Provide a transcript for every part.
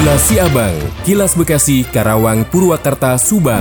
Kilas Siabang, Kilas Bekasi, Karawang, Purwakarta, Subang.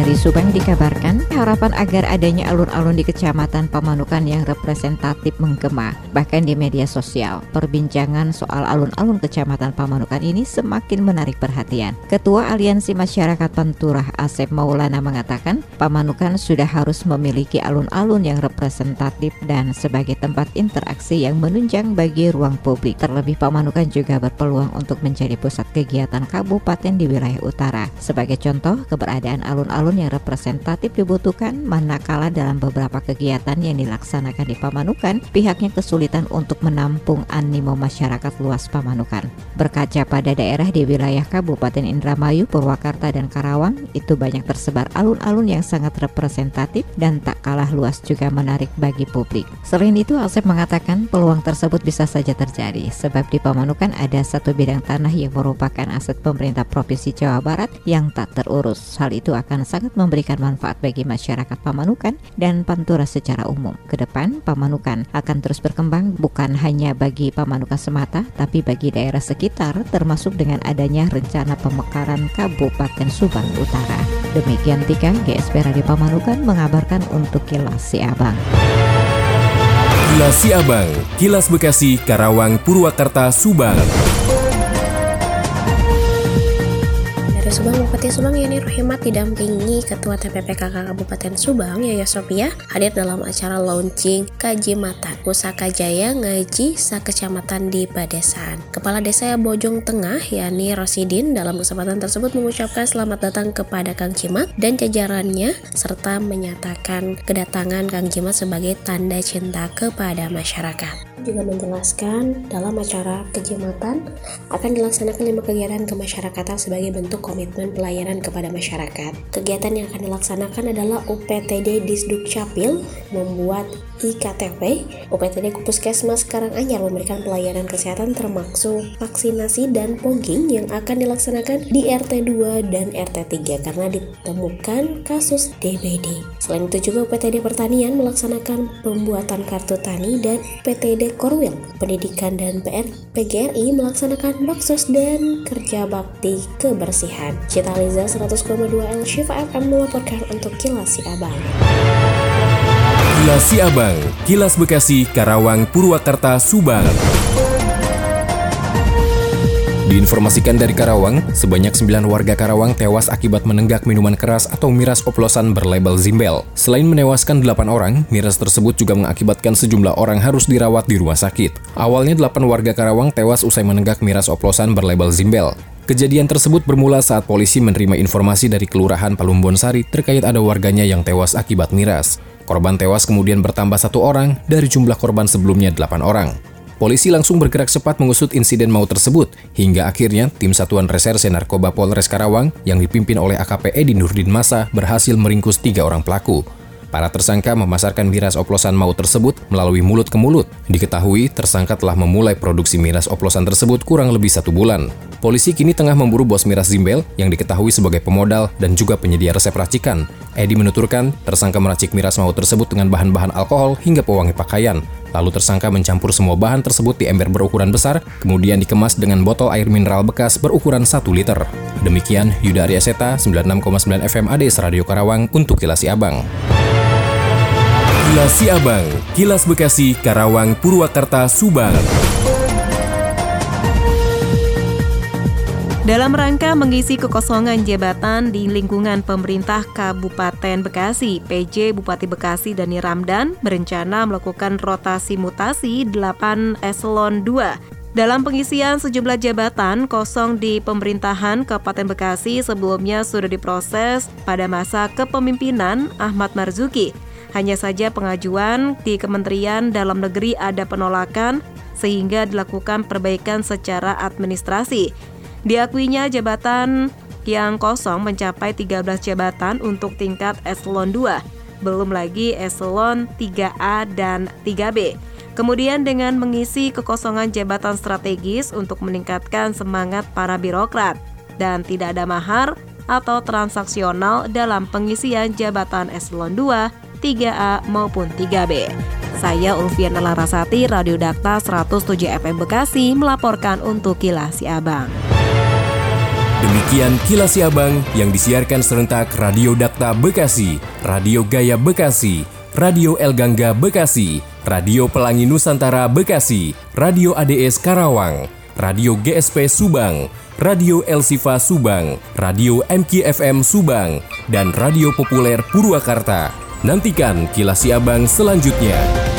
Dari Subang dikabarkan harapan agar adanya alun-alun di Kecamatan Pamanukan yang representatif menggema. Bahkan di media sosial, perbincangan soal alun-alun Kecamatan Pamanukan ini semakin menarik perhatian. Ketua Aliansi Masyarakat Panturah Asep Maulana mengatakan, Pamanukan sudah harus memiliki alun-alun yang representatif dan sebagai tempat interaksi yang menunjang bagi ruang publik. Terlebih Pamanukan juga berpeluang untuk menjadi pusat kegiatan kabupaten di wilayah utara. Sebagai contoh, keberadaan alun-alun alun yang representatif dibutuhkan manakala dalam beberapa kegiatan yang dilaksanakan di Pamanukan, pihaknya kesulitan untuk menampung animo masyarakat luas Pamanukan. Berkaca pada daerah di wilayah Kabupaten Indramayu, Purwakarta, dan Karawang, itu banyak tersebar alun-alun yang sangat representatif dan tak kalah luas juga menarik bagi publik. Selain itu, Asep mengatakan peluang tersebut bisa saja terjadi, sebab di Pamanukan ada satu bidang tanah yang merupakan aset pemerintah Provinsi Jawa Barat yang tak terurus. Hal itu akan sangat memberikan manfaat bagi masyarakat Pamanukan dan Pantura secara umum. Ke depan, Pamanukan akan terus berkembang bukan hanya bagi Pamanukan semata, tapi bagi daerah sekitar, termasuk dengan adanya rencana pemekaran Kabupaten Subang Utara. Demikian Tika, GSP Radio Pamanukan mengabarkan untuk Kilas Siabang. Kilas Siabang, Kilas Bekasi, Karawang, Purwakarta, Subang. Subang Bupati Subang Yani Rohimat didampingi Ketua TPPKK Kabupaten Subang Yaya Sopia hadir dalam acara launching Kajimatan Pusaka Jaya Ngaji Sa Kecamatan di Padesan. Kepala Desa Bojong Tengah Yani Rosidin dalam kesempatan tersebut mengucapkan selamat datang kepada Kang Cimat dan jajarannya serta menyatakan kedatangan Kang Cimat sebagai tanda cinta kepada masyarakat juga menjelaskan dalam acara kejamatan akan dilaksanakan lima kegiatan kemasyarakatan sebagai bentuk komitmen pelayanan kepada masyarakat. Kegiatan yang akan dilaksanakan adalah UPTD Disduk Capil membuat IKTP, UPTD Puskesmas Karanganyar memberikan pelayanan kesehatan termasuk vaksinasi dan pogging yang akan dilaksanakan di RT 2 dan RT 3 karena ditemukan kasus DBD. Selain itu juga UPTD Pertanian melaksanakan pembuatan kartu tani dan UPTD Korwil Pendidikan dan PR PGRI melaksanakan baksos dan kerja bakti kebersihan. Cita Liza 100,2 L Shiva FM melaporkan untuk Kilas Si Abang. Kilas Siabang, Kilas Bekasi, Karawang, Purwakarta, Subang. Diinformasikan dari Karawang, sebanyak 9 warga Karawang tewas akibat menenggak minuman keras atau miras oplosan berlabel Zimbel. Selain menewaskan 8 orang, miras tersebut juga mengakibatkan sejumlah orang harus dirawat di rumah sakit. Awalnya 8 warga Karawang tewas usai menenggak miras oplosan berlabel Zimbel. Kejadian tersebut bermula saat polisi menerima informasi dari Kelurahan Palumbon Sari terkait ada warganya yang tewas akibat miras. Korban tewas kemudian bertambah satu orang dari jumlah korban sebelumnya delapan orang. Polisi langsung bergerak cepat mengusut insiden maut tersebut, hingga akhirnya tim Satuan Reserse Narkoba Polres Karawang yang dipimpin oleh AKP Edi Nurdin Masa berhasil meringkus tiga orang pelaku. Para tersangka memasarkan miras oplosan maut tersebut melalui mulut ke mulut. Diketahui, tersangka telah memulai produksi miras oplosan tersebut kurang lebih satu bulan. Polisi kini tengah memburu bos miras Zimbel yang diketahui sebagai pemodal dan juga penyedia resep racikan. Edi menuturkan, tersangka meracik miras maut tersebut dengan bahan-bahan alkohol hingga pewangi pakaian. Lalu tersangka mencampur semua bahan tersebut di ember berukuran besar, kemudian dikemas dengan botol air mineral bekas berukuran 1 liter. Demikian Yuda Arya Seta, 96,9 FM ADS Radio Karawang untuk Kilasi Abang. Kilas Siabang, Kilas Bekasi, Karawang, Purwakarta, Subang. Dalam rangka mengisi kekosongan jabatan di lingkungan pemerintah Kabupaten Bekasi, PJ Bupati Bekasi Dani Ramdan berencana melakukan rotasi mutasi 8 eselon 2 dalam pengisian sejumlah jabatan kosong di pemerintahan Kabupaten Bekasi sebelumnya sudah diproses pada masa kepemimpinan Ahmad Marzuki. Hanya saja pengajuan di Kementerian Dalam Negeri ada penolakan sehingga dilakukan perbaikan secara administrasi. Diakuinya jabatan yang kosong mencapai 13 jabatan untuk tingkat eselon 2, belum lagi eselon 3A dan 3B. Kemudian dengan mengisi kekosongan jabatan strategis untuk meningkatkan semangat para birokrat dan tidak ada mahar atau transaksional dalam pengisian jabatan eselon 2 3A maupun 3B. Saya Ulfiana Larasati, Radio Dakta 107 FM Bekasi melaporkan untuk Kilas Abang. Demikian Kilas Abang yang disiarkan serentak Radio Dakta Bekasi, Radio Gaya Bekasi, Radio El Gangga Bekasi, Radio Pelangi Nusantara Bekasi, Radio ADS Karawang, Radio GSP Subang, Radio El Sifa Subang, Radio MKFM Subang, dan Radio Populer Purwakarta. Nantikan kilas Abang selanjutnya.